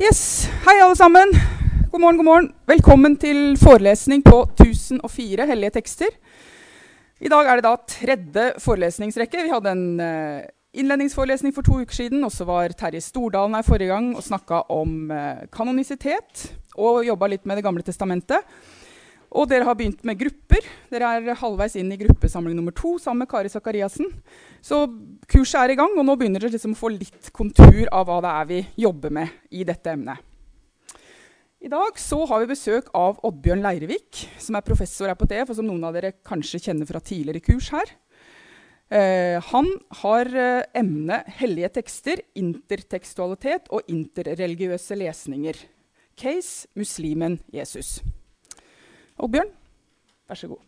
Yes. Hei, alle sammen. God morgen, god morgen. Velkommen til forelesning på 1004 hellige tekster. I dag er det da tredje forelesningsrekke. Vi hadde en uh, innledningsforelesning for to uker siden. Og så var Terje Stordalen her forrige gang og snakka om uh, kanonisitet. Og jobba litt med Det gamle testamentet. Og dere har begynt med grupper. Dere er halvveis inn i gruppesamling nummer to sammen med Kari Sakariassen. Så kurset er i gang, og nå begynner dere liksom å få litt kontur av hva det er vi jobber med i dette emnet. I dag så har vi besøk av Oddbjørn Leirevik, som er professor her på TF, og som noen av dere kanskje kjenner fra tidligere kurs her. Eh, han har eh, emnet hellige tekster, intertekstualitet og interreligiøse lesninger. Case muslimen Jesus. Oddbjørn, vær så god.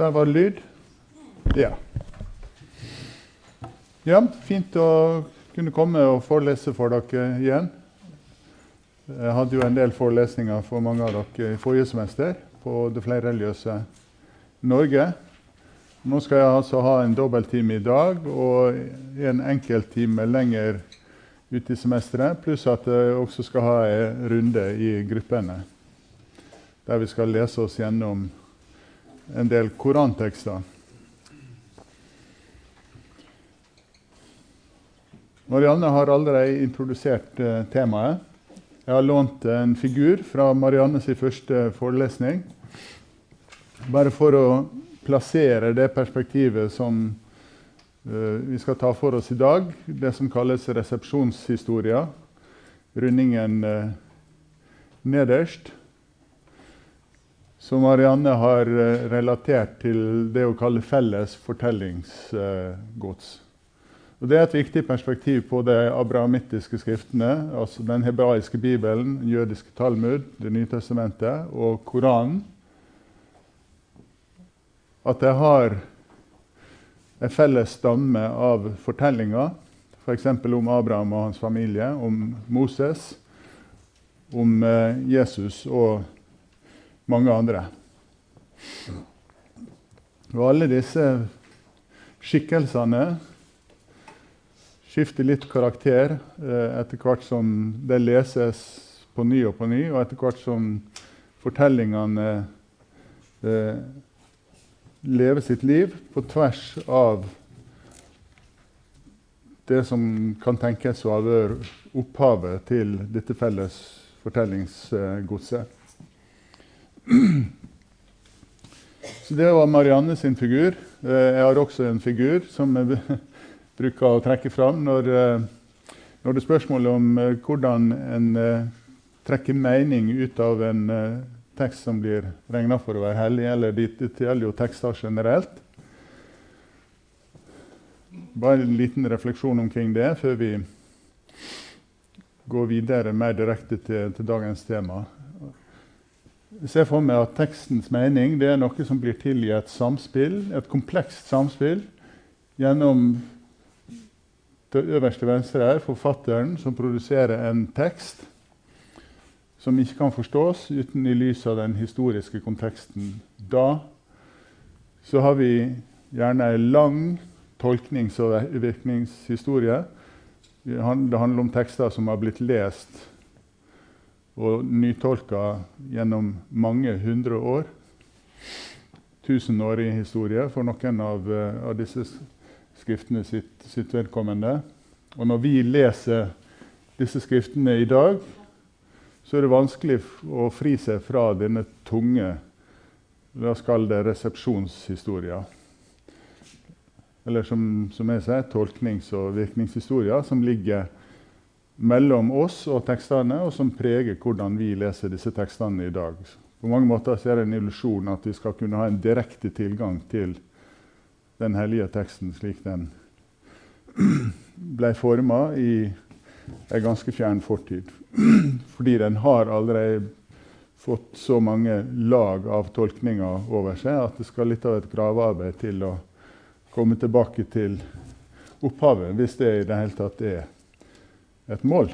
Der var det lyd. Ja. Ja, fint å kunne komme og forelese for dere igjen. Jeg hadde jo en del forelesninger for mange av dere i forrige semester på det flerreligiøse Norge. Nå skal jeg altså ha en dobbelttime i dag og en enkelttime lenger ut i semesteret. Pluss at jeg også skal ha en runde i gruppene. Der vi skal lese oss gjennom en del korantekster. Marianne har allerede introdusert uh, temaet. Jeg har lånt en figur fra Mariannes første forelesning. Bare for å plasserer det perspektivet som uh, vi skal ta for oss i dag. Det som kalles resepsjonshistoria. Rundingen uh, nederst. Som Marianne har uh, relatert til det å kalle felles fortellingsgods. Og Det er et viktig perspektiv på de abrahamittiske skriftene, altså den hebraiske bibelen, den jødiske Talmud, Det nye testamentet og Koranen at jeg har en felles stamme av fortellinger, f.eks. For om Abraham og hans familie, om Moses, om eh, Jesus og mange andre. Og alle disse skikkelsene skifter litt karakter eh, etter hvert som det leses på ny og på ny, og etter hvert som fortellingene eh, leve sitt liv på tvers av det som kan tenkes å ha vært opphavet til dette felles fortellingsgodset. Så Det var Marianne sin figur. Eh, jeg har også en figur som jeg bruker å trekke fram når, eh, når det er spørsmål om eh, hvordan en trekker mening ut av en tekst som blir regna for å være hellig, eller det gjelder jo tekster generelt. Bare en liten refleksjon omkring det før vi går videre mer direkte til, til dagens tema. Jeg ser for meg at tekstens mening det er noe som blir til i et samspill, et komplekst samspill gjennom det øverste venstre her, forfatteren som produserer en tekst som ikke kan forstås uten i lys av den historiske konteksten. Da så har vi gjerne en lang tolknings- og virkningshistorie. Det handler om tekster som har blitt lest og nytolka gjennom mange hundre år. Tusenårig historie for noen av, uh, av disse skriftene sitt, sitt vedkommende. Og når vi leser disse skriftene i dag, så er det vanskelig å fri seg fra denne tunge La oss kalle det resepsjonshistoria. Eller som, som jeg sier, tolknings- og virkningshistoria, som ligger mellom oss og tekstene, og som preger hvordan vi leser disse tekstene i dag. På mange måter er det en illusjon at vi skal kunne ha en direkte tilgang til den hellige teksten slik den ble forma i en ganske fjern fortid. fordi den har allerede fått så mange lag av tolkninger over seg at det skal litt av et gravearbeid til å komme tilbake til opphavet, hvis det i det hele tatt er et mål.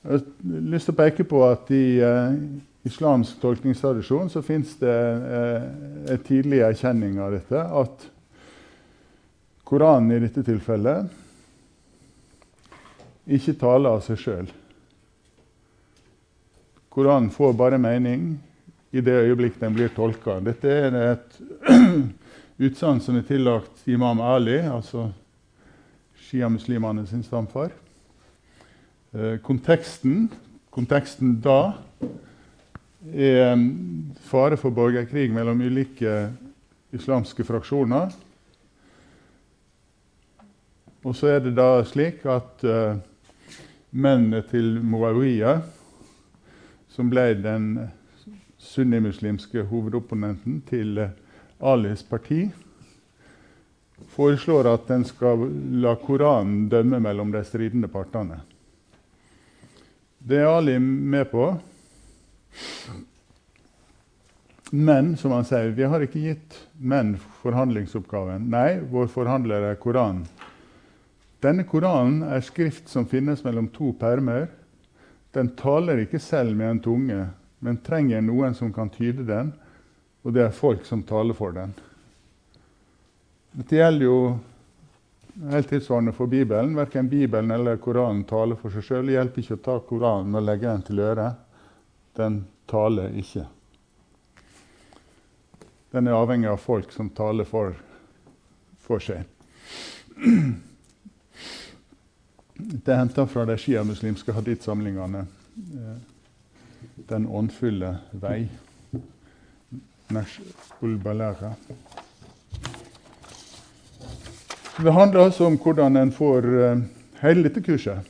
Jeg har lyst til å peke på at i uh, islamsk tolkningstradisjon så fins det uh, en tidlig erkjenning av dette. At Koranen i dette tilfellet ikke taler av seg sjøl. Koranen får bare mening i det øyeblikk den blir tolka. Dette er et utsagn som er tillagt Imam Ali, altså sjiamuslimene sin stamfar. Eh, konteksten, konteksten da er fare for borgerkrig mellom ulike islamske fraksjoner. Og så er det da slik at uh, mennene til Muawiyah, som ble den sunnimuslimske hovedopponenten til uh, Alis parti, foreslår at en skal la Koranen dømme mellom de stridende partene. Det er Ali med på. Men som han sier, vi har ikke gitt menn forhandlingsoppgaven. Nei, vår forhandler er Koranen. Denne Koranen er skrift som finnes mellom to permer. Den taler ikke selv med en tunge, men trenger noen som kan tyde den, og det er folk som taler for den. Dette gjelder jo helt tilsvarende for Bibelen. Verken Bibelen eller Koranen taler for seg sjøl. Det hjelper ikke å ta Koranen og legge den til øret. Den taler ikke. Den er avhengig av folk som taler for, for seg. Det er henta fra de sjiamuslimske hadith-samlingene. Eh, Den åndfulle vei. Nash ul-Balara. Det handler altså om hvordan en får uh, Hele dette kurset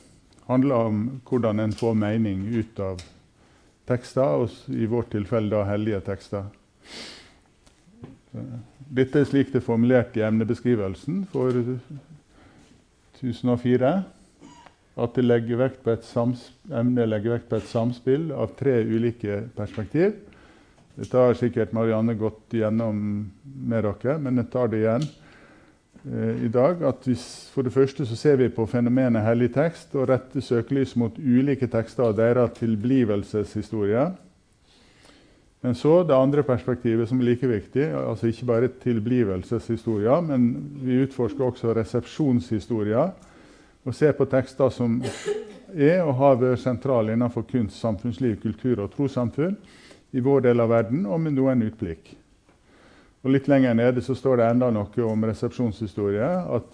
handler om hvordan en får mening ut av tekster, og i vårt tilfelle da hellige tekster. Dette er slik det er formulert i emnebeskrivelsen for 1004. At det legger vekt på et emnet legger vekt på et samspill av tre ulike perspektiv. Dette har sikkert Marianne gått gjennom med dere, men jeg tar det igjen. Eh, i dag at vi, For det første så ser vi på fenomenet hellig tekst og retter søkelys mot ulike tekster og deres tilblivelseshistorie. Men så det andre perspektivet, som er like viktig, altså ikke bare tilblivelseshistoria, men vi utforsker også resepsjonshistoria og ser på tekster som er og har vært sentrale innenfor kunst, samfunnsliv, kultur og trossamfunn i vår del av verden, og med noen utblikk. Og Litt lenger nede så står det enda noe om resepsjonshistorie. At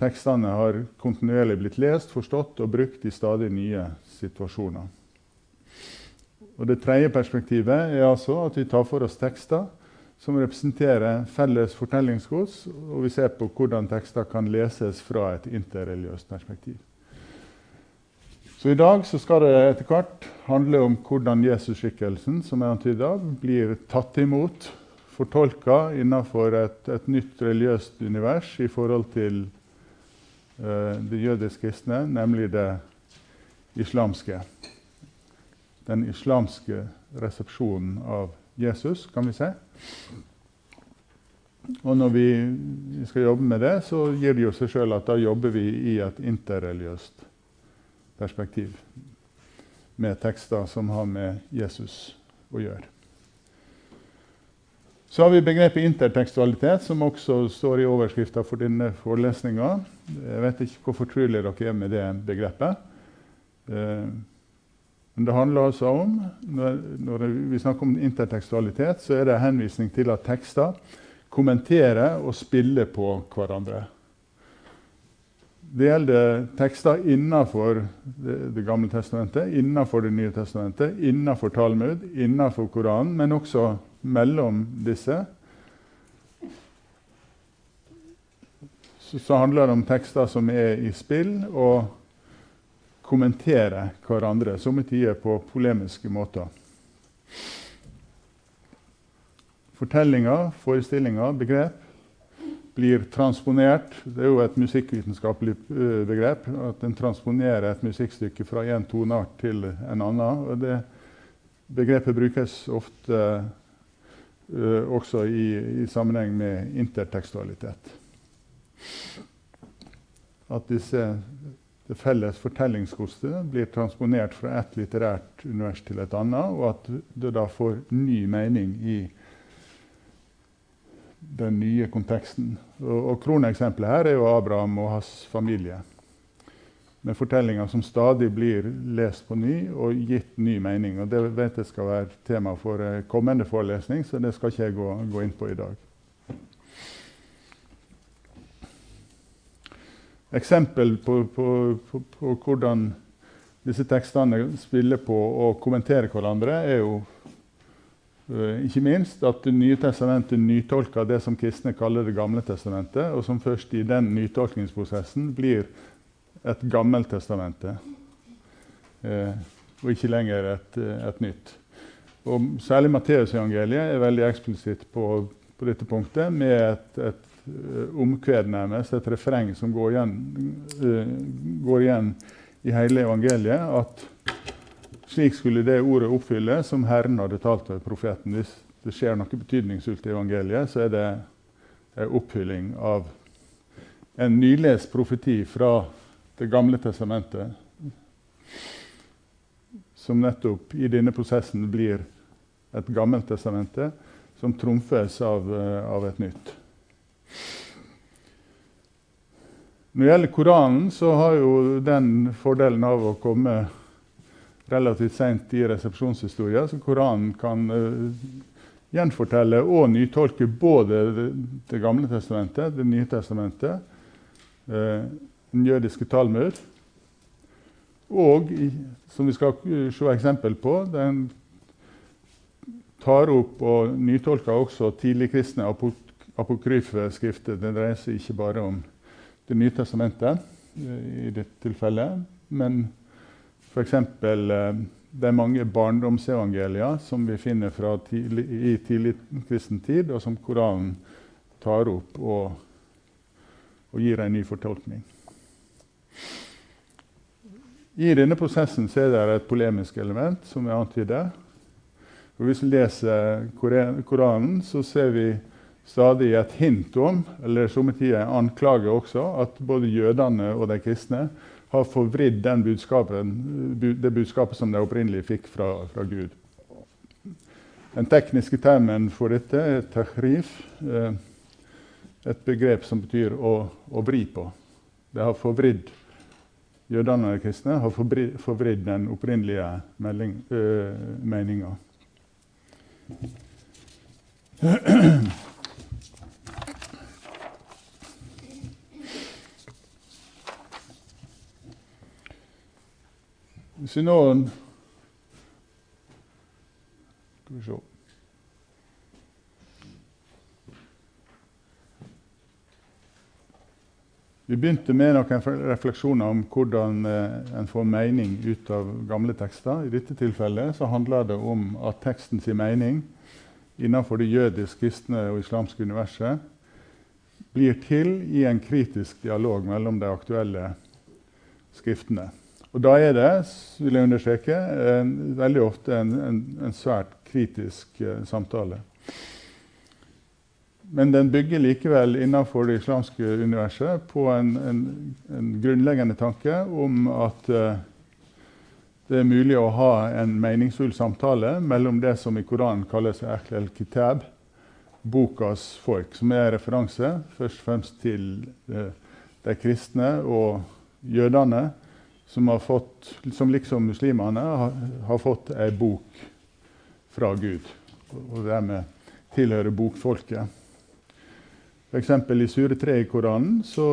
tekstene har kontinuerlig blitt lest, forstått og brukt i stadig nye situasjoner. Og Det tredje perspektivet er altså at vi tar for oss tekster som representerer felles fortellingsgods, og vi ser på hvordan tekster kan leses fra et interreligiøst perspektiv. Så I dag så skal det etter hvert handle om hvordan Jesusskikkelsen som er antyda, blir tatt imot, fortolka innenfor et, et, nytt religiøst univers i forhold til uh, det jødisk kristne, nemlig det islamske. Den islamske resepsjonen av Jesus, kan vi si. Og når vi skal jobbe med det, så gir det jo seg sjøl at da jobber vi i et interreligiøst perspektiv med tekster som har med Jesus å gjøre. Så har vi begrepet intertekstualitet, som også står i overskrifta for denne forelesninga. Jeg vet ikke hvor fortrolig dere er med det begrepet. Men det handler altså om, når vi snakker om intertekstualitet, så er det henvisning til at tekster kommenterer og spiller på hverandre. Det gjelder tekster innenfor det, det, gamle testamentet, innenfor Det nye testamentet, innenfor Talmud, innenfor Koranen, men også mellom disse. Så, så handler det om tekster som er i spill, og kommenterer hverandre, somme tider på polemiske måter. Fortellinger, forestillinger, begrep blir transponert. Det er jo et musikkvitenskapelig eh, begrep. At en transponerer et musikkstykke fra én toneart til en annen. Og det begrepet brukes ofte uh, også i, i, sammenheng med intertekstualitet. At disse, det felles fortellingsgodset blir transponert fra et litterært univers til et annet, og at det da får ny mening i den nye konteksten. Og, og Kroneksempelet her er jo Abraham og hans familie. Med fortellinger som stadig blir lest på ny og gitt ny mening. Og Det vet jeg skal være tema for kommende forelesning, så det skal ikke jeg gå, gå inn på i dag. Eksempel på, på, på, på, hvordan disse tekstene spiller på og kommenterer hverandre, er jo uh, ikke minst at Det nye testamentet nytolker det som kristne kaller Det gamle testamentet, og som først i den nytolkningsprosessen blir et gammeltestamente, eh, og ikke lenger et, et nytt. Og Særlig Matteusevangeliet er veldig eksplisitt på, på, dette punktet, med et, et Eh, omkved, nærmest, et refreng som går igjen, uh, går igjen, i hele evangeliet, at slik skulle det ordet oppfylles som Herren hadde talt ved profeten. Hvis det skjer noe betydningsfullt i evangeliet, så er det en oppfylling av en nylest profeti fra Det gamle testamentet, som nettopp i denne prosessen blir et gammelt testamente som trumfes av, uh, av et nytt. Når det gjelder Koranen, så har jo den fordelen av å komme relativt seint i resepsjonshistoria, så Koranen kan uh, gjenfortelle og nytolke både Det, det gamle testamentet, Det nye testamentet, uh, den jødiske Talmud, og, som vi skal se eksempel på, den tar opp og nytolker også tidligkristne apokryfe skrifter. Det dreier seg ikke bare om Det nye testamentet eh, i dette tilfellet, men f.eks. Eh, er mange barndomsevangelier som vi finner tidlig, i tidlig kristen tid, og som Koranen tar opp og, og gir en ny fortolkning. I denne prosessen er det et polemisk element, som jeg antyder. Og hvis vi leser Koranen, så ser vi stadig et hint om, eller somme tider anklage også, at både jødene og de kristne har forvridd budskapen, det budskapet som de opprinnelig fikk fra, fra, Gud. Den tekniske termen for dette er tahrif, eh, et begrep som betyr å, å vri på. Det har forvridd Jødene og de kristne har forvridd den opprinnelige øh, meninga. Nå Skal vi se Vi begynte med noen refleksjoner om hvordan eh, en får mening ut av gamle tekster. I dette tilfellet så handler det om at tekstens mening innenfor det jødisk, kristne og islamske universet blir til i en kritisk dialog mellom de aktuelle skriftene. Og da er det, vil jeg understreke, veldig ofte en, en, en svært kritisk uh, samtale. Men den bygger likevel innenfor det islamske universet på en, grunnleggende tanke om at uh, det er mulig å ha en meningsfull samtale mellom det som i Koranen kalles Ahl kitab bokas folk, som er referanse først og fremst til uh, de kristne og jødene som, fått, som liksom muslimene har, har fått ei bok fra Gud, og dermed tilhører bokfolket. F.eks. i Sure 3 i Koranen så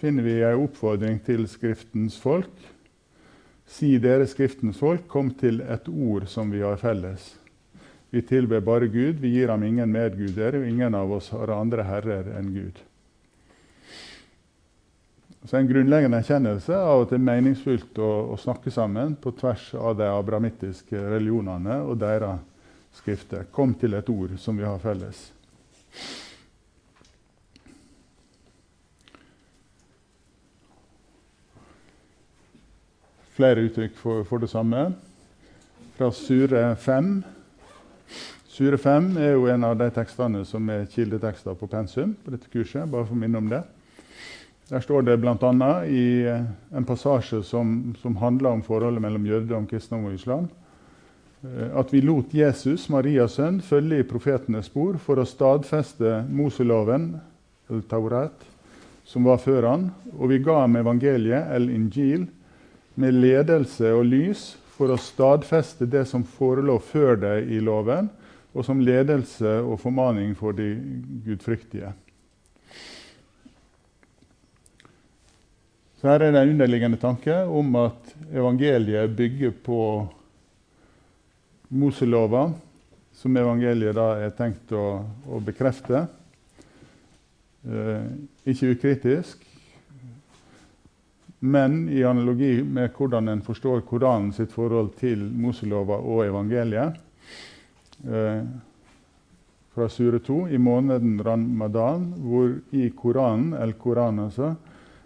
finner vi ei oppfordring til Skriftens folk. Si dere Skriftens folk, kom til et ord som vi har felles. Vi tilber bare Gud, vi gir ham ingen medguder, og ingen av oss har andre herrer enn Gud. Så En grunnleggende erkjennelse av at det er meningsfullt å, å, snakke sammen på tvers av de abramittiske religionene og deres skrifter. Kom til et ord som vi har felles. Flere uttrykk for, for det samme. Fra Sure 5. Sure 5 er jo en av de tekstene som er kildetekster på pensum på dette kurset. bare for å minne om det. Der står det bl.a. i eh, en passasje som, som, handler om forholdet mellom jødedom, kristendom og islam, eh, at vi lot Jesus, Marias sønn, følge i profetenes spor for å stadfeste Moseloven, eller Taurat, som var før han, og vi ga ham evangeliet, el Injil, med ledelse og lys for å stadfeste det som forelå før det i loven, og som ledelse og formaning for de gudfryktige. Så Her er det en underliggende tanke om at evangeliet bygger på Moselova, som evangeliet da er tenkt å, å bekrefte. Eh, ikke ukritisk, men i analogi med hvordan en forstår Koranen sitt forhold til Moselova og evangeliet. Eh, fra sure 2 i måneden ramadan, hvor i Koranen, el Koran altså,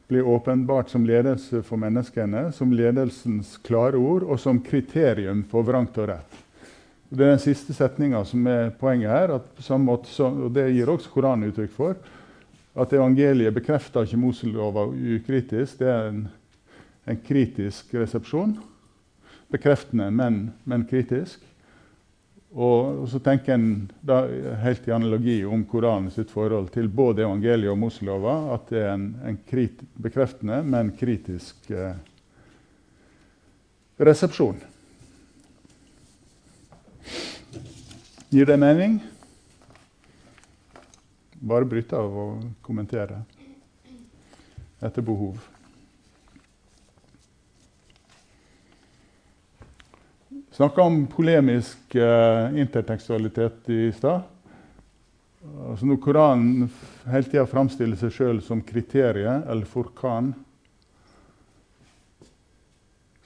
blir åpenbart som ledelse for menneskene, som ledelsens klare ord og som kriterium for vrangt og rett. Det er den siste setninga som er poenget her. Måte, og Det gir også Koranen uttrykk for at evangeliet bekrefter ikke Moselova ukritisk. Det er en, en, kritisk resepsjon. Bekreftende, men, men kritisk. Og, så tenker en da, helt i analogi om Koranen sitt forhold til både evangeliet og Moselova at det er en, en bekreftende, men kritisk eh, resepsjon. Gir det mening? Bare bryte av og kommentere etter behov. Snakka om polemisk eh, intertekstualitet i stad. Altså når Koranen hele tida framstiller seg sjøl som kriteriet, eller forkan,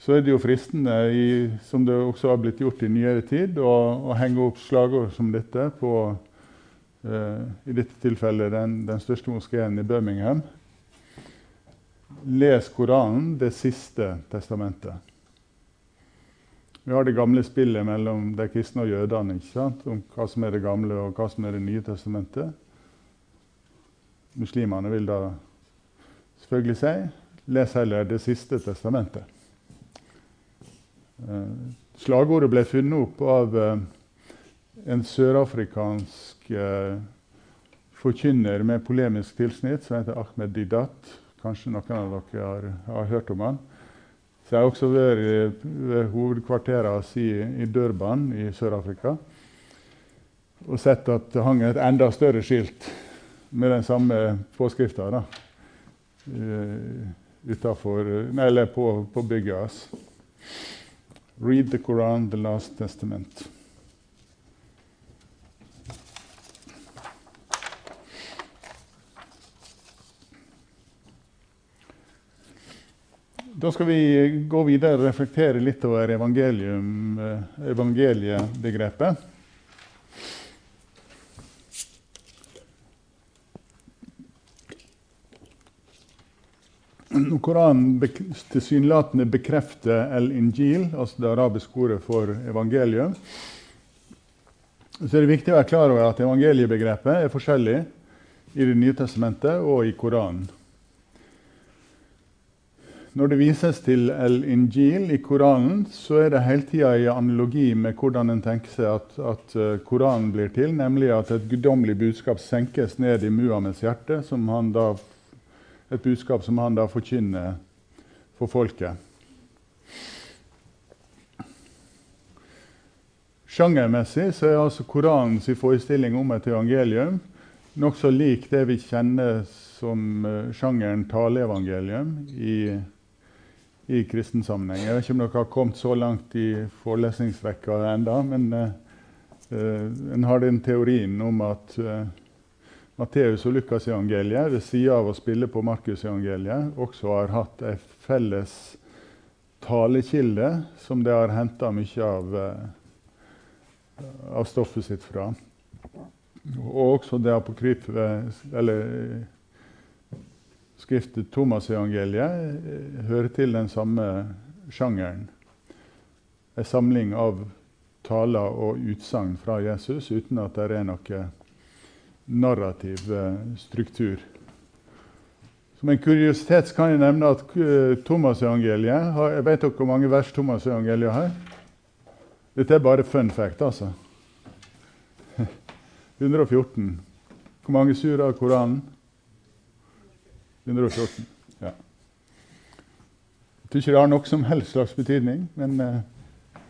så er det jo fristende, i, som det også har blitt gjort i nyere tid, å, å henge opp slagord som dette på eh, I dette tilfellet den, den, største moskeen i Birmingham. Les Koranen, det siste testamentet. Vi har det gamle spillet mellom de kristne og jødene om hva som er det gamle og hva som er det nye testamentet. Muslimene vil da selvfølgelig si les heller det siste testamentet. Uh, slagordet ble funnet opp av uh, en sørafrikansk eh, forkynner med polemisk tilsnitt som heter Ahmed Didat. Kanskje noen av dere har, har hørt om han. Så jeg har også vært ved hovedkvarteret hans i, i Durban i Sør-Afrika og sett at det hang et enda større skilt med den samme påskrifta uh, på, på bygget hans. Read the Koran, the last testament. Da skal vi gå videre og reflektere litt over eh, evangeliebegrepet. Når Koranen tilsynelatende bekrefter el-injil, altså det arabiske ordet for evangeliet, så er det viktig å være klar over at evangeliebegrepet er forskjellig i Det nye testamentet og i Koranen. Når det vises til El-Injil i Koranen, så er det hele tida i analogi med hvordan en tenker seg at, at eh, Koranen blir til, nemlig at et guddommelig budskap senkes ned i Muhammeds hjerte, da, et budskap som han da forkynner for folket. Sjangermessig så er altså Koranens forestilling om et evangelium nokså lik det vi kjenner som uh, sjangeren taleevangelium i i kristen sammenheng. Jeg vet ikke om dere har kommet så langt i forelesningsrekka enda, men uh, en har den teorien om at uh, Matteus og Lukas-evangeliet ved sida av å spille på Markus-evangeliet også har hatt ei felles talekilde som det har henta mye av, av, stoffet sitt fra. Og også det apokryfe, eller Skriftet Thomas-evangeliet eh, hører til den samme sjangeren. En samling av taler og utsagn fra Jesus uten at det er noe narrativ eh, struktur. Som en kuriositet kan jeg nevne at uh, Thomas-evangeliet Jeg vet dere hvor mange vers Thomas-evangeliet har? Dette er bare fun fact, altså. 114. Hvor mange surer av Koranen? 114. Ja. Jeg tror ikke det har noe som helst slags betydning, men det uh,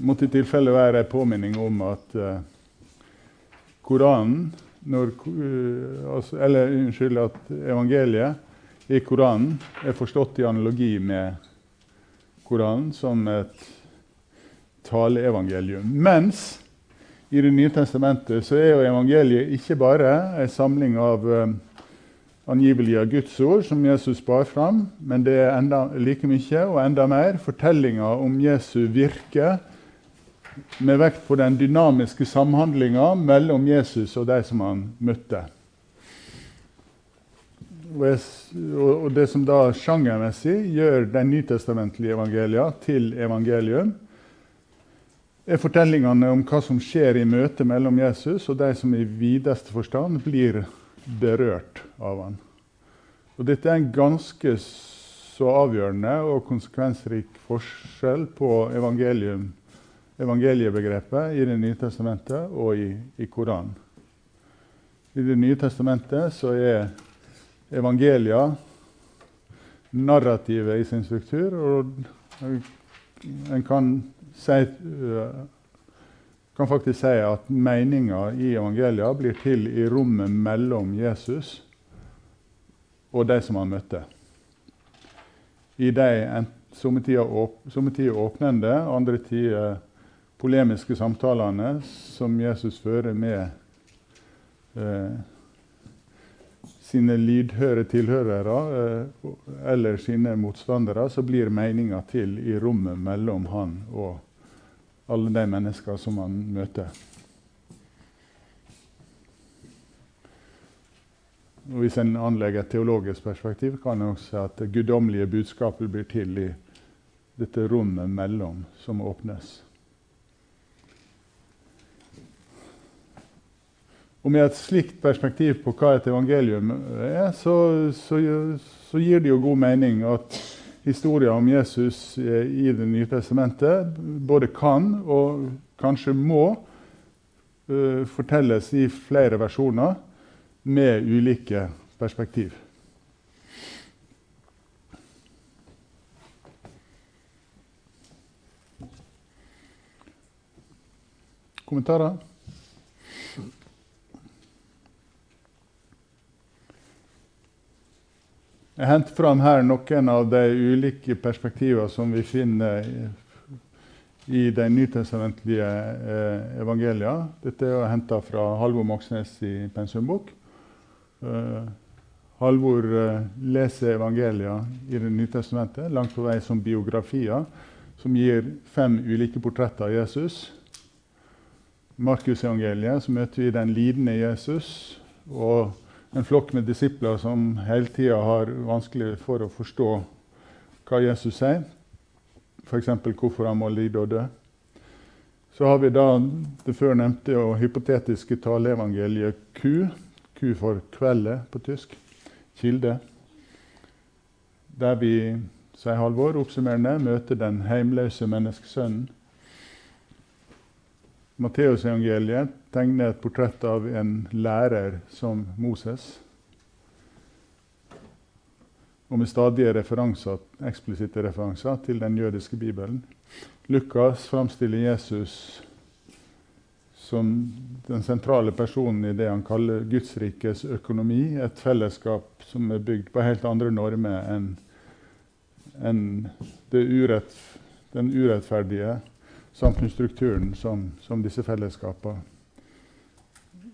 måtte i tilfelle være en påminning om at uh, Koranen når, uh, altså, Eller unnskyld, at evangeliet i Koranen er forstått i analogi med Koranen som et taleevangelium. Mens i Det nye testamentet så er jo evangeliet ikke bare en samling av uh, angivelige Guds ord som Jesus bar fram, men det er enda, like mye og enda mer fortellinga om Jesu virke med vekt på den dynamiske samhandlinga mellom Jesus og de som han møtte. Og, det som da sjangermessig gjør de nytestamentlige evangelia til evangelium, er fortellingene om hva som skjer i møtet mellom Jesus og de som i videste forstand blir berørt av han. Og dette er en ganske så avgjørende og konsekvensrik forskjell på evangeliebegrepet i Det nye testamentet og i, i Koranen. I Det nye testamentet så er evangelia narrativet i sin struktur. og En kan si, eh, kan faktisk si at meninga i evangelia blir til i rommet mellom Jesus og de som han møtte. I de somme tider åpnende, andre tider polemiske samtalene som Jesus fører med eh, sine lydhøre tilhørere eh, eller sine motstandere, så blir meninga til i rommet mellom han og alle de mennesker som man møter. Og hvis en anlegger et teologisk perspektiv, kan en også si at det guddommelige budskapet blir til i dette rommet mellom som åpnes. Og Med et slikt perspektiv på hva et evangelium er, så, så, så gir det jo god mening at historien om Jesus i Det nye testamentet både kan og kanskje må uh, fortelles i flere versjoner med ulike perspektiv. Kommentarer? Jeg henter fram her noen av de ulike perspektivene som vi finner i de nytestamentlige eh, evangeliene. Dette er henta fra Halvor Moxnes i pensumbok. Uh, Halvor uh, leser evangelia i Det nye testamentet langt på vei som biografier, som gir fem ulike portretter av Jesus. Markusevangeliet, så møter vi den lidende Jesus. og en flokk med disipler som hele tida har vanskelig for å forstå hva Jesus sier, f.eks. hvorfor han må lide og dø. Så har vi da det før nevnte og hypotetiske taleevangeliet Q. Q for 'kvelde' på tysk. Kilde. Der vi, sier Halvor, oppsummerende, møter den heimløse menneskesønnen Matteusevangeliet tegner et portrett av en lærer som Moses. Og med stadige referanser, eksplisitte referanser til den jødiske bibelen. Lukas framstiller Jesus som den sentrale personen i det han kaller Gudsrikes økonomi. Et fellesskap som er bygd på helt andre normer enn en den urettferdige samfunnsstrukturen som, som disse fellesskapene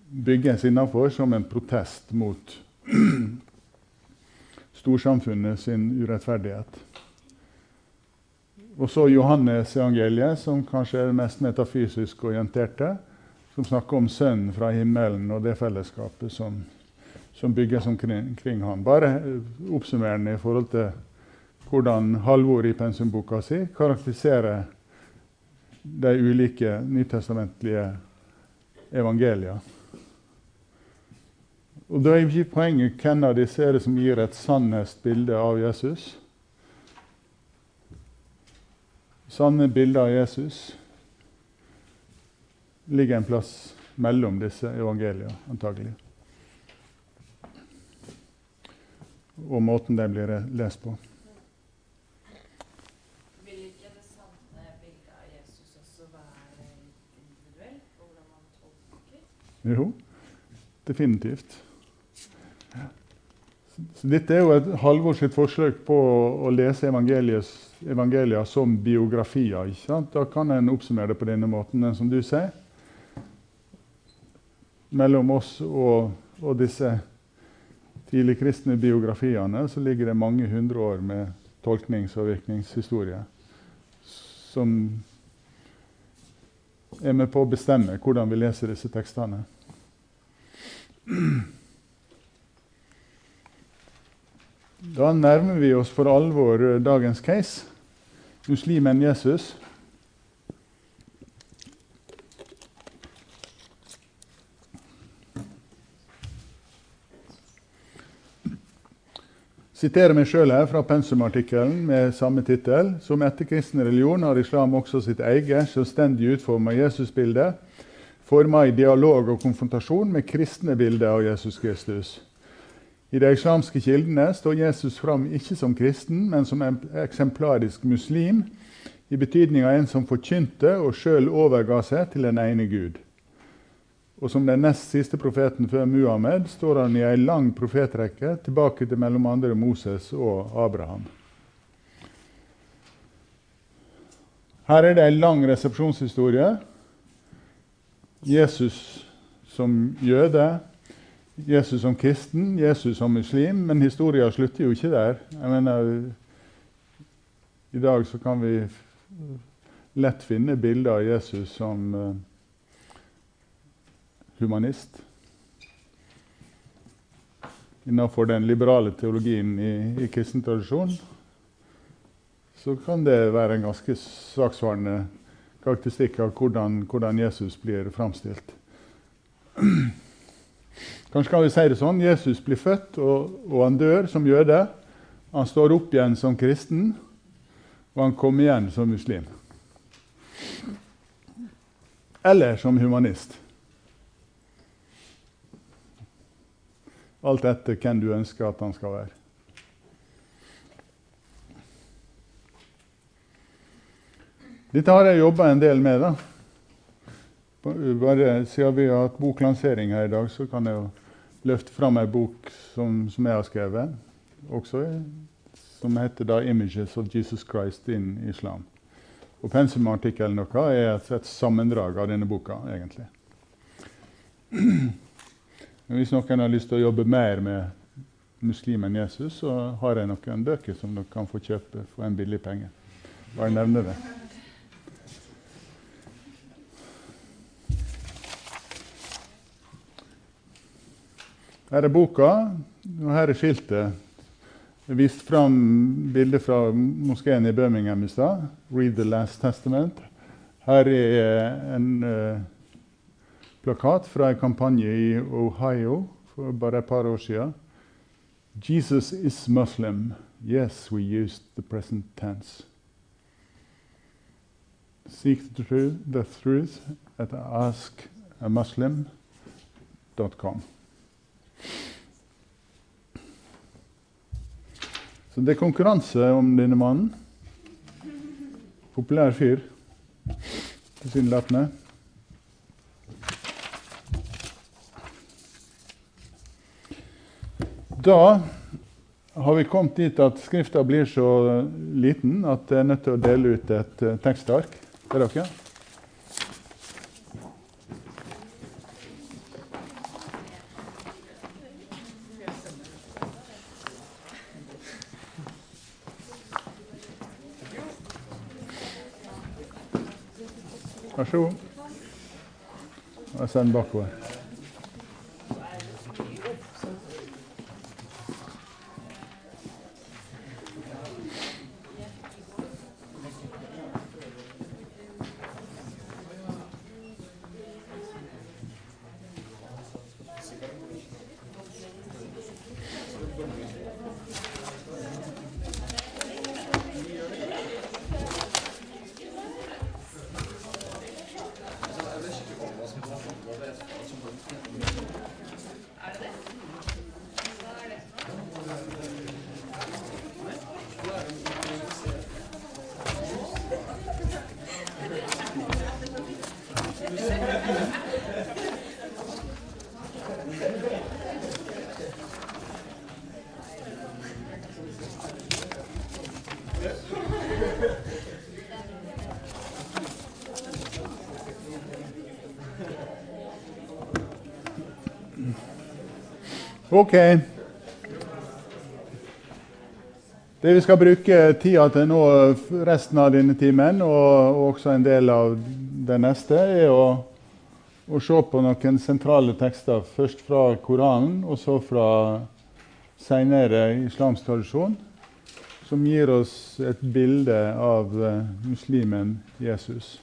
bygges innenfor som en protest mot storsamfunnet sin urettferdighet. Og så Johannes evangeliet, som kanskje er mest metafysisk orienterte, som snakker om Sønnen fra himmelen og det fellesskapet som, som bygges omkring kring ham. Bare oppsummerende i forhold til hvordan Halvor i pensumboka si karakteriserer de ulike nytestamentlige evangeliene. Og da er ikke poenget hvem av disse er det som gir et sannest bilde av Jesus. Sanne bilder av Jesus ligger en plass mellom disse evangeliene, antagelig. Og måten de blir lest på. Vil ikke det sanne bildet av Jesus også være litt individuelt på hvordan man tolker? Jo, definitivt. Så dette er jo et Halvor sitt forsøk på å lese evangeliet som biografier. ikke sant? Da kan en oppsummere det på denne måten. den som du sier, mellom oss og, og disse tidligkristne biografiene så ligger det mange hundre år med tolknings- og virkningshistorie som er med på å bestemme hvordan vi leser disse tekstene. Da nærmer vi oss for alvor dagens case muslimen Jesus. siterer meg sjøl her fra pensumartikkelen med samme tittel. Som etterkristen religion har islam også sitt eget selvstendig utforma Jesusbilde, forma i dialog og konfrontasjon med kristne bilder av Jesus Kristus. I de islamske kildene står Jesus fram ikke som kristen, men som en eksemplarisk muslim, i betydning av en som forkynte og sjøl overga seg til den ene Gud. Og som den nest siste profeten før Muhammed står han i ei lang profetrekke tilbake til mellom andre Moses og Abraham. Her er det ei lang resepsjonshistorie. Jesus som jøde, Jesus som kristen, Jesus som muslim. Men historia slutter jo ikke der. Jeg mener, I dag så kan vi lett finne bilder av Jesus som uh, humanist. Innenfor den liberale teologien i, i kristen tradisjon så kan det være en ganske saksvarende karakteristikk av hvordan, hvordan Jesus blir framstilt. Kanskje kan vi si det sånn Jesus blir født, og, og, han dør som jøde. Han står opp igjen som kristen, og han kommer igjen som muslim. Eller som humanist. Alt etter hvem du ønsker at han skal være. Dette har jeg jobba en del med. da. Bare Siden vi har hatt boklansering her i dag, så kan jeg jo løfte fram ei bok som, som, jeg har skrevet, også, som heter da 'Images of Jesus Christ in Islam'. Og Pensumartikkelen er et, et sammendrag av denne boka, egentlig. Hvis noen har lyst til å jobbe mer med muslimen Jesus, så har jeg noen bøker som dere kan få kjøpe for en billig penge. Bare nevne det. Her er boka, og her er skiltet. Jeg viste fram bilder fra moskeen i Birmingham i stad. 'Read the Last Testament'. Her er en uh, plakat fra en kampanje i Ohio for bare et par år siden. 'Jesus is Muslim. Yes, we used the present tense.' Seek the truth, the truth at askamuslim.com. Så det er konkurranse om denne mannen. Populær fyr, tilsynelatende. Da har vi kommet dit at skrifta blir så liten at jeg er nødt til å dele ut et uh, tekstark til dere. Vær så god. Ok. Det vi skal bruke tida til nå resten av denne timen, og også en del av det neste, er å, å se på noen sentrale tekster. Først fra Koranen, og så fra senere islamsk tradisjon, som gir oss et bilde av eh, muslimen Jesus.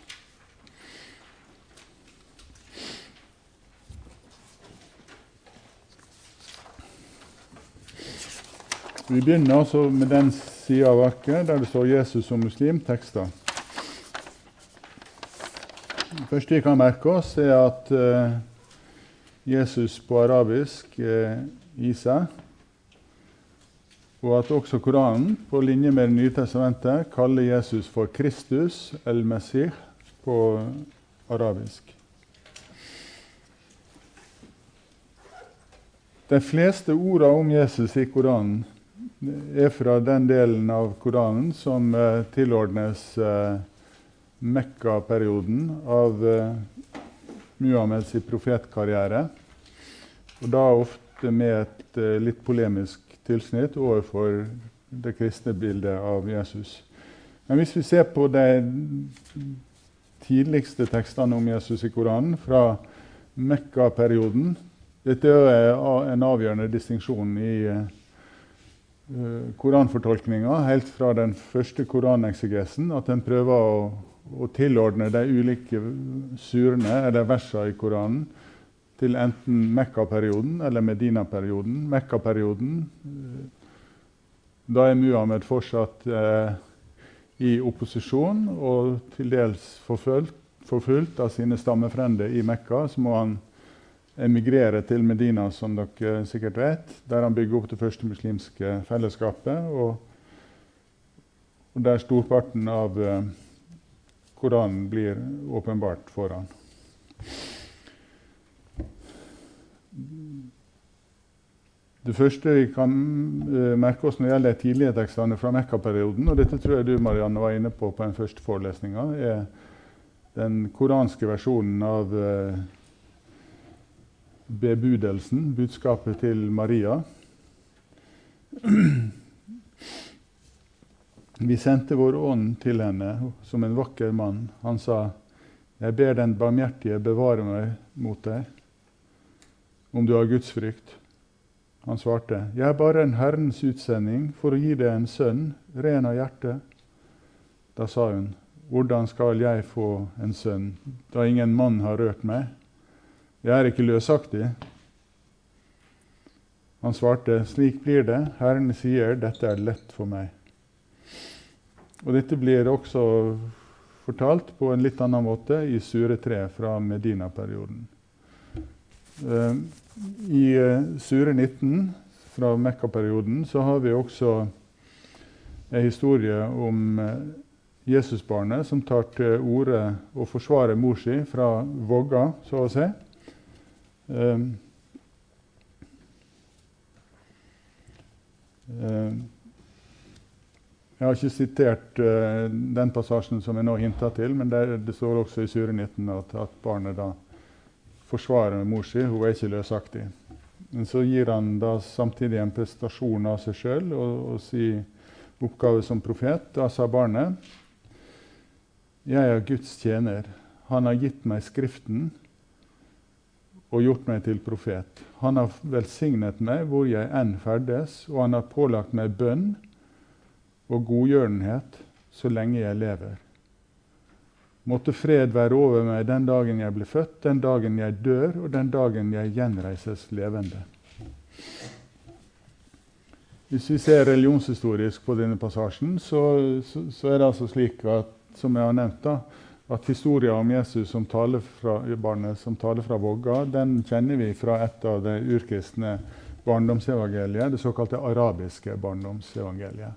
Vi begynner altså med den sida av arket der det står 'Jesus som muslim', tekster. Det første vi kan merke oss, er at uh, Jesus på arabisk er Isa, og at også Koranen, på linje med Det nye testamentet, kaller Jesus for Kristus el-Mesih på arabisk. De fleste ordene om Jesus i Koranen er fra den delen av Koranen som eh, tilordnes eh, Mekka-perioden av eh, Muhammeds profetkarriere. Og da ofte med et litt polemisk tilsnitt overfor det kristne bildet av Jesus. Men hvis vi ser på de tidligste tekstene om Jesus i Koranen fra Mekka-perioden Dette er en avgjørende distinksjon i koranfortolkninga helt fra den første koraneksegesen, at en prøver å, å, tilordne de ulike surene eller versene i Koranen til enten Mekka-perioden eller Medina-perioden. Mekka-perioden eh, Da er Muhammed fortsatt eh, i opposisjon og til dels forfulgt, forfulgt av sine stammefrender i Mekka. Så må han emigrere til Medina, som dere sikkert vet, der han bygger opp det første muslimske fellesskapet, og, og der storparten av uh, Koranen blir åpenbart for han. Det første vi kan uh, merke oss når det gjelder de fra Mekka-perioden, og dette tror jeg du Marianne, var inne på på den første forelesninga, er den koranske versjonen av uh, bebudelsen, budskapet til Maria. Vi sendte vår ånd til henne som en vakker mann. Han sa, 'Jeg ber den barmhjertige bevare meg mot deg, om du har Guds frykt.' Han svarte, 'Jeg er bare en Herrens utsending for å gi deg en sønn, ren av hjerte.' Da sa hun, 'Hvordan skal jeg få en sønn, da ingen mann har rørt meg?' Jeg er ikke løsaktig. Han svarte, slik blir det. Herren sier, dette er lett for meg. Og Dette blir også fortalt på en litt annen måte i Sure 3 fra Medina-perioden. Eh, I eh, Sure 19 fra Mekka-perioden så har vi også en historie om eh, Jesusbarnet som tar til orde og forsvarer mor si fra vogga, så å si. Ehm, ehm, jeg har ikke sitert uh, den passasjen som jeg nå hinta til, men det, står også i Sure 19 at, barnet da forsvarer mor si. Hun er ikke løsaktig. Men så gir han da samtidig en prestasjon av seg sjøl og, og si oppgave som profet. Da sa barnet, 'Jeg er Guds tjener. Han har gitt meg Skriften.' Og gjort meg til profet. Han har velsignet meg hvor jeg enn ferdes, og han har pålagt meg bønn og godgjørenhet så lenge jeg lever. Måtte fred være over meg den dagen jeg ble født, den dagen jeg dør, og den dagen jeg gjenreises levende. Hvis vi ser religionshistorisk på denne passasjen, så, så, så er det altså slik at, som jeg har nevnt, da, at historien om Jesus som taler fra, barnet som taler fra vogga, den kjenner vi fra et av de urkristne barndomsevangeliet, det såkalte arabiske barndomsevangeliet.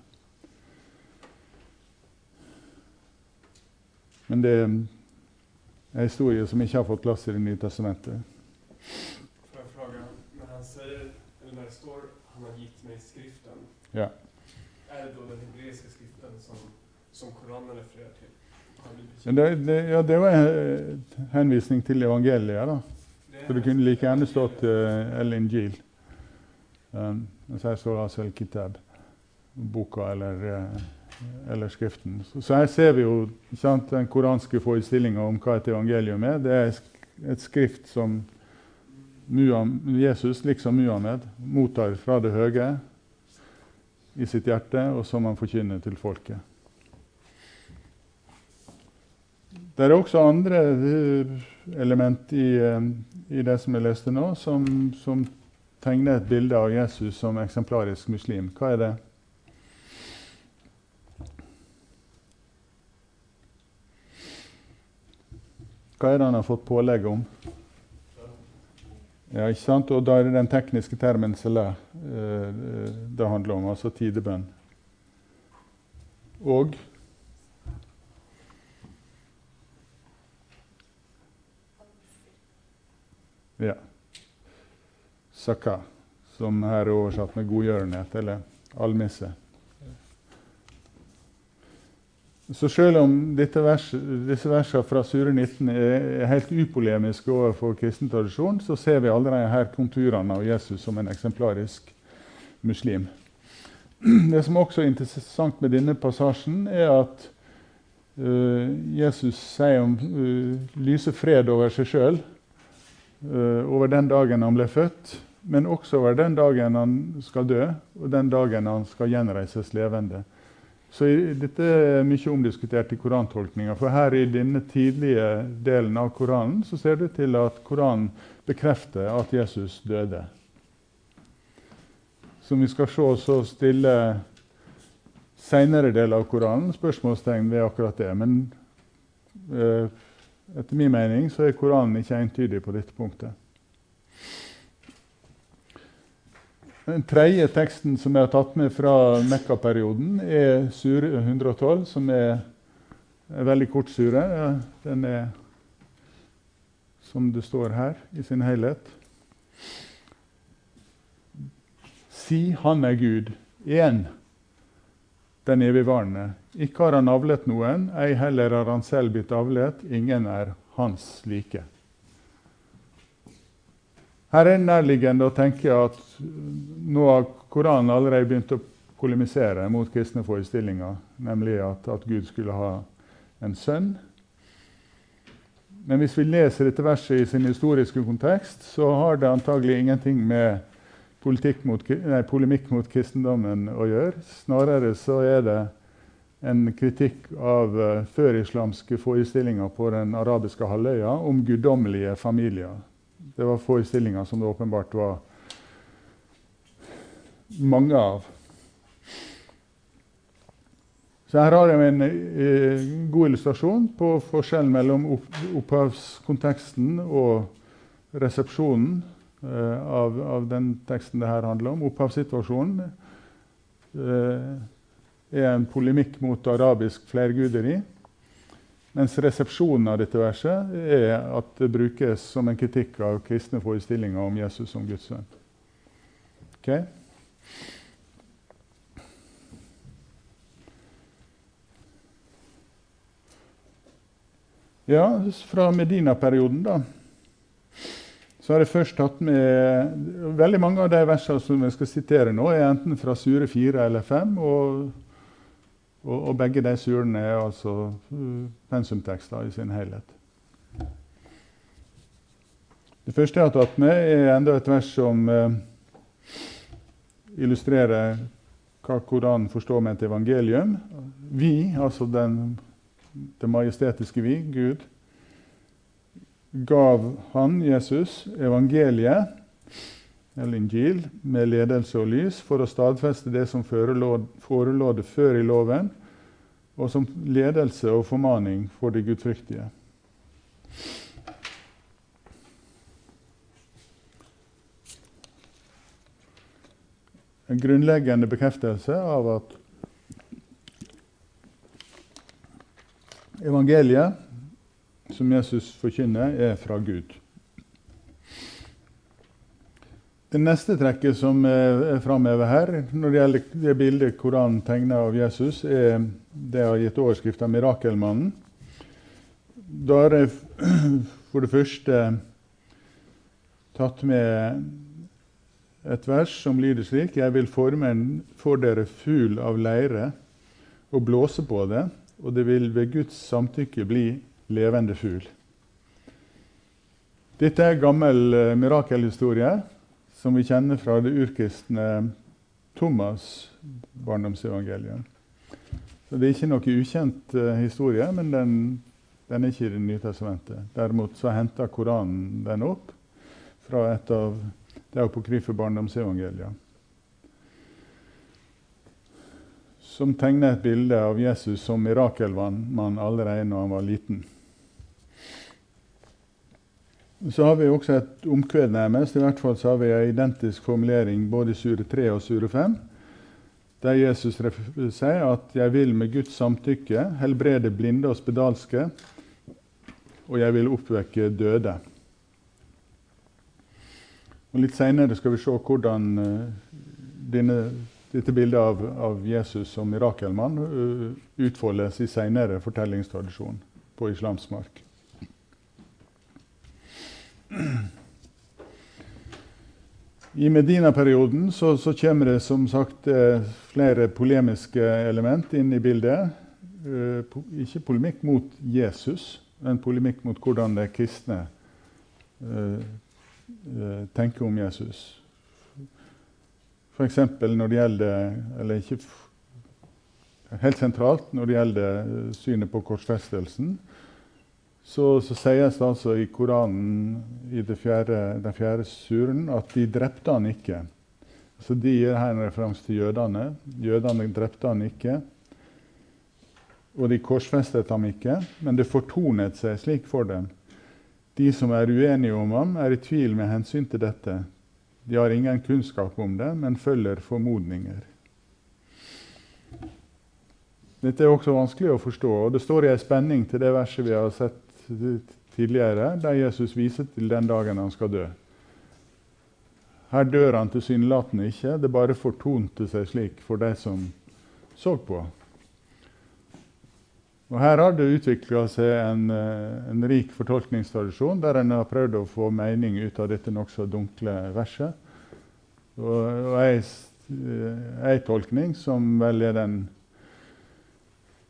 Men det er en historie som ikke har fått plass i Det nye testamentet. När han sier, eller når det står han har gitt meg skriften, Ja. er det da den hebreiske skriften som, som Koranen refererer till? Det, det, ja, det var en henvisning til evangeliet. da. Så det kunne like gjerne stått uh, El Injil. Um, så står det altså Kitab. Boka eller, uh, eller Skriften. Så, så her ser vi jo sant, den koranske forestillinga om hva et evangelium er. Det er et skrift som Muham, Jesus, liksom Muhammed, mottar fra det høye i sitt hjerte, og som han forkynner til folket. Det er også andre eh, element i, eh, i det som jeg leste nå, som, som tegner et bilde av Jesus som eksemplarisk muslim. Hva er det? Hva er det han har fått pålegg om? Ja, ikke sant? Og da er det den tekniske termen salah eh, det handler om, altså tidebønn. Og Ja. Sakka, som her er oversatt med godgjørenhet, eller almisse. Så selv om vers, disse versene fra Sure 19 er, helt upolemiske overfor kristen tradisjon, så ser vi allerede her konturene av Jesus som en eksemplarisk muslim. Det som også er interessant med denne passasjen, er at uh, Jesus sier om uh, lyse fred over seg sjøl over den dagen han ble født, men også over den dagen han skal dø, og den dagen han skal gjenreises levende. Så Dette er mye omdiskutert i korantolkninga. For her i denne tidlige delen av Koranen så ser det til at Koranen bekrefter at Jesus døde. Som vi skal se, så stiller senere del av Koranen spørsmålstegn ved akkurat det. Men eh, etter min mening så er Koranen ikke entydig på dette punktet. Den tredje teksten som jeg har tatt med fra Mekka-perioden, er sure 112, som er en veldig kort sure. Den er som det står her, i sin helhet. Si Han er Gud, én, den evigvarende. Ikke har han avlet noen, ei heller har han selv blitt avlet. Ingen er hans like. Her er det nærliggende å tenke at nå har Koranen allerede begynt å polemisere mot kristne forestillinger, nemlig at, at Gud skulle ha en sønn. Men hvis vi leser dette verset i sin historiske kontekst, så har det antagelig ingenting med mot, nei, polemikk mot kristendommen å gjøre. Snarere så er det en kritikk av uh, førislamske forestillinger på den arabiske halvøya om guddommelige familier. Det var forestillinger som det åpenbart var mange av. Så her har jeg en uh, god illustrasjon på forskjellen mellom opp, opphavskonteksten og resepsjonen av, av, den teksten det her handler om. Opphavssituasjonen eh, er en polemikk mot arabisk flerguderi. Mens resepsjonen av dette verset er at det brukes som en kritikk av kristne forestillinger om Jesus som Guds sønn. Okay? Ja, fra Medina-perioden, da. Så har jeg først tatt med Veldig mange av de versene som jeg skal sitere nå, er enten fra Sure 4 eller 5. Og, og, og begge de surene er altså uh, pensumtekster i sin helhet. Det første jeg har tatt med, er enda et vers som eh, illustrerer hva Koranen forstår med et evangelium. Vi, altså den det majestetiske vi, Gud, gav han, Jesus, evangeliet eller Injil, med ledelse og lys, for å stadfeste det som forelå, det før i loven, og som ledelse og formaning for de gudfryktige. En grunnleggende bekreftelse av at evangeliet som Jesus forkynner, er fra Gud. Det neste trekket som er framhevet her, når det gjelder det bildet Koranen tegner av Jesus, er det jeg har gitt overskrift av 'Mirakelmannen'. Da har jeg for det første tatt med et vers som lyder slik.: Jeg vil forme for dere fugl av leire og blåse på det, og det vil ved Guds samtykke bli levende fugl. Dette er en gammel uh, mirakelhistorie som vi kjenner fra det urkristne Thomas' barndomsevangelium. Så Det er ikke noe ukjent uh, historie, men den, den, er ikke i Det nye testamentet. Derimot så henter Koranen den opp fra et av de apokryfe barndomsevangeliene. Som tegner et bilde av Jesus som mirakelmann allerede når han var liten. Så har vi også et omkved nærmest. I hvert fall så har vi en identisk formulering både i sure 3 og sure 5, der Jesus sier at 'jeg vil med Guds samtykke helbrede blinde og spedalske', og 'jeg vil oppvekke døde'. Og Litt seinere skal vi se hvordan uh, denne, dette bildet av, av, Jesus som mirakelmann uh, utfoldes i seinere fortellingstradisjon på islamsk mark. I Medina-perioden så, så, kommer det som sagt eh, flere polemiske element inn i bildet. Eh, ikke polemikk mot Jesus, men polemikk mot hvordan de kristne eh, tenker om Jesus. F.eks. når det gjelder Eller ikke helt sentralt når det gjelder synet på korsfestelsen så, så sies det altså i Koranen i fjerde, den fjerde suren at de drepte han ikke. Så De gir her en referanse til jødene. Jødene drepte han ikke. Og de korsfestet ham ikke, men det fortonet seg slik for dem. De som er uenige om ham, er i tvil med hensyn til dette. De har ingen kunnskap om det, men følger formodninger. Dette er også vanskelig å forstå, og det står i en spenning til det verset vi har sett tidligere, der Jesus viser til den dagen han skal dø. Her dør han tilsynelatende ikke, det bare fortonte seg slik for de som så på. Og Her har det utvikla seg en, eh, en, rik fortolkningstradisjon, der en har prøvd å få mening ut av dette nokså dunkle verset. Og, og ei, ei tolkning, som vel er den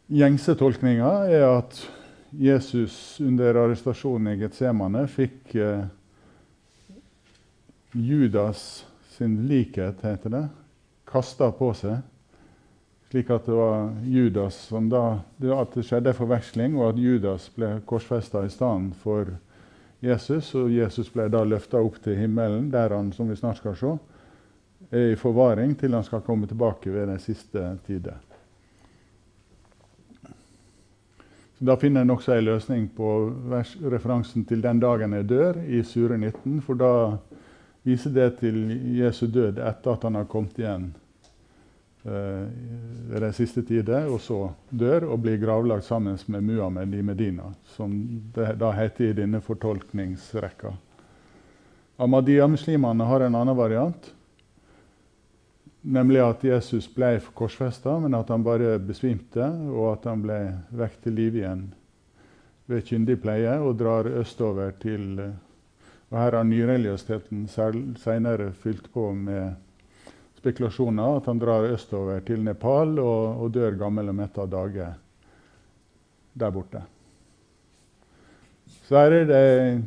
gjengse tolkninga, er at Jesus under arrestasjonen i Getsemane fikk eh, Judas sin likhet, heter det, kasta på seg. Slik at det var Judas som da, at det skjedde forveksling, og at Judas ble korsfesta i stedet for Jesus. Og Jesus ble da løfta opp til himmelen, der han, som vi snart skal se, er i forvaring til han skal komme tilbake ved den siste tider. Så Da finner en også en løsning på referansen til 'den dagen jeg dør' i Sure 19. For da viser det til Jesu død etter at han har kommet igjen eh, ved de siste tider, og så dør og blir gravlagt sammen med Muhammed i Medina, som det da heter i denne fortolkningsrekka. Ahmadiyya-muslimene har en annen variant. Nemlig at Jesus ble korsfesta, men at han bare besvimte, og at han ble vekk til live igjen ved kyndig pleie og drar østover til Og her har nyreligiøsiteten senere fylt på med spekulasjoner. At han drar østover til Nepal og, og dør gammel og mett av dage der borte. Så her er det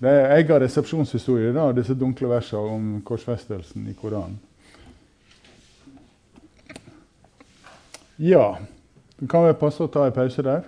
det er egen resepsjonshistorie, da, disse dunkle versene om korsfestelsen i Koranen. Ja. Det kan være passe å ta en pause der.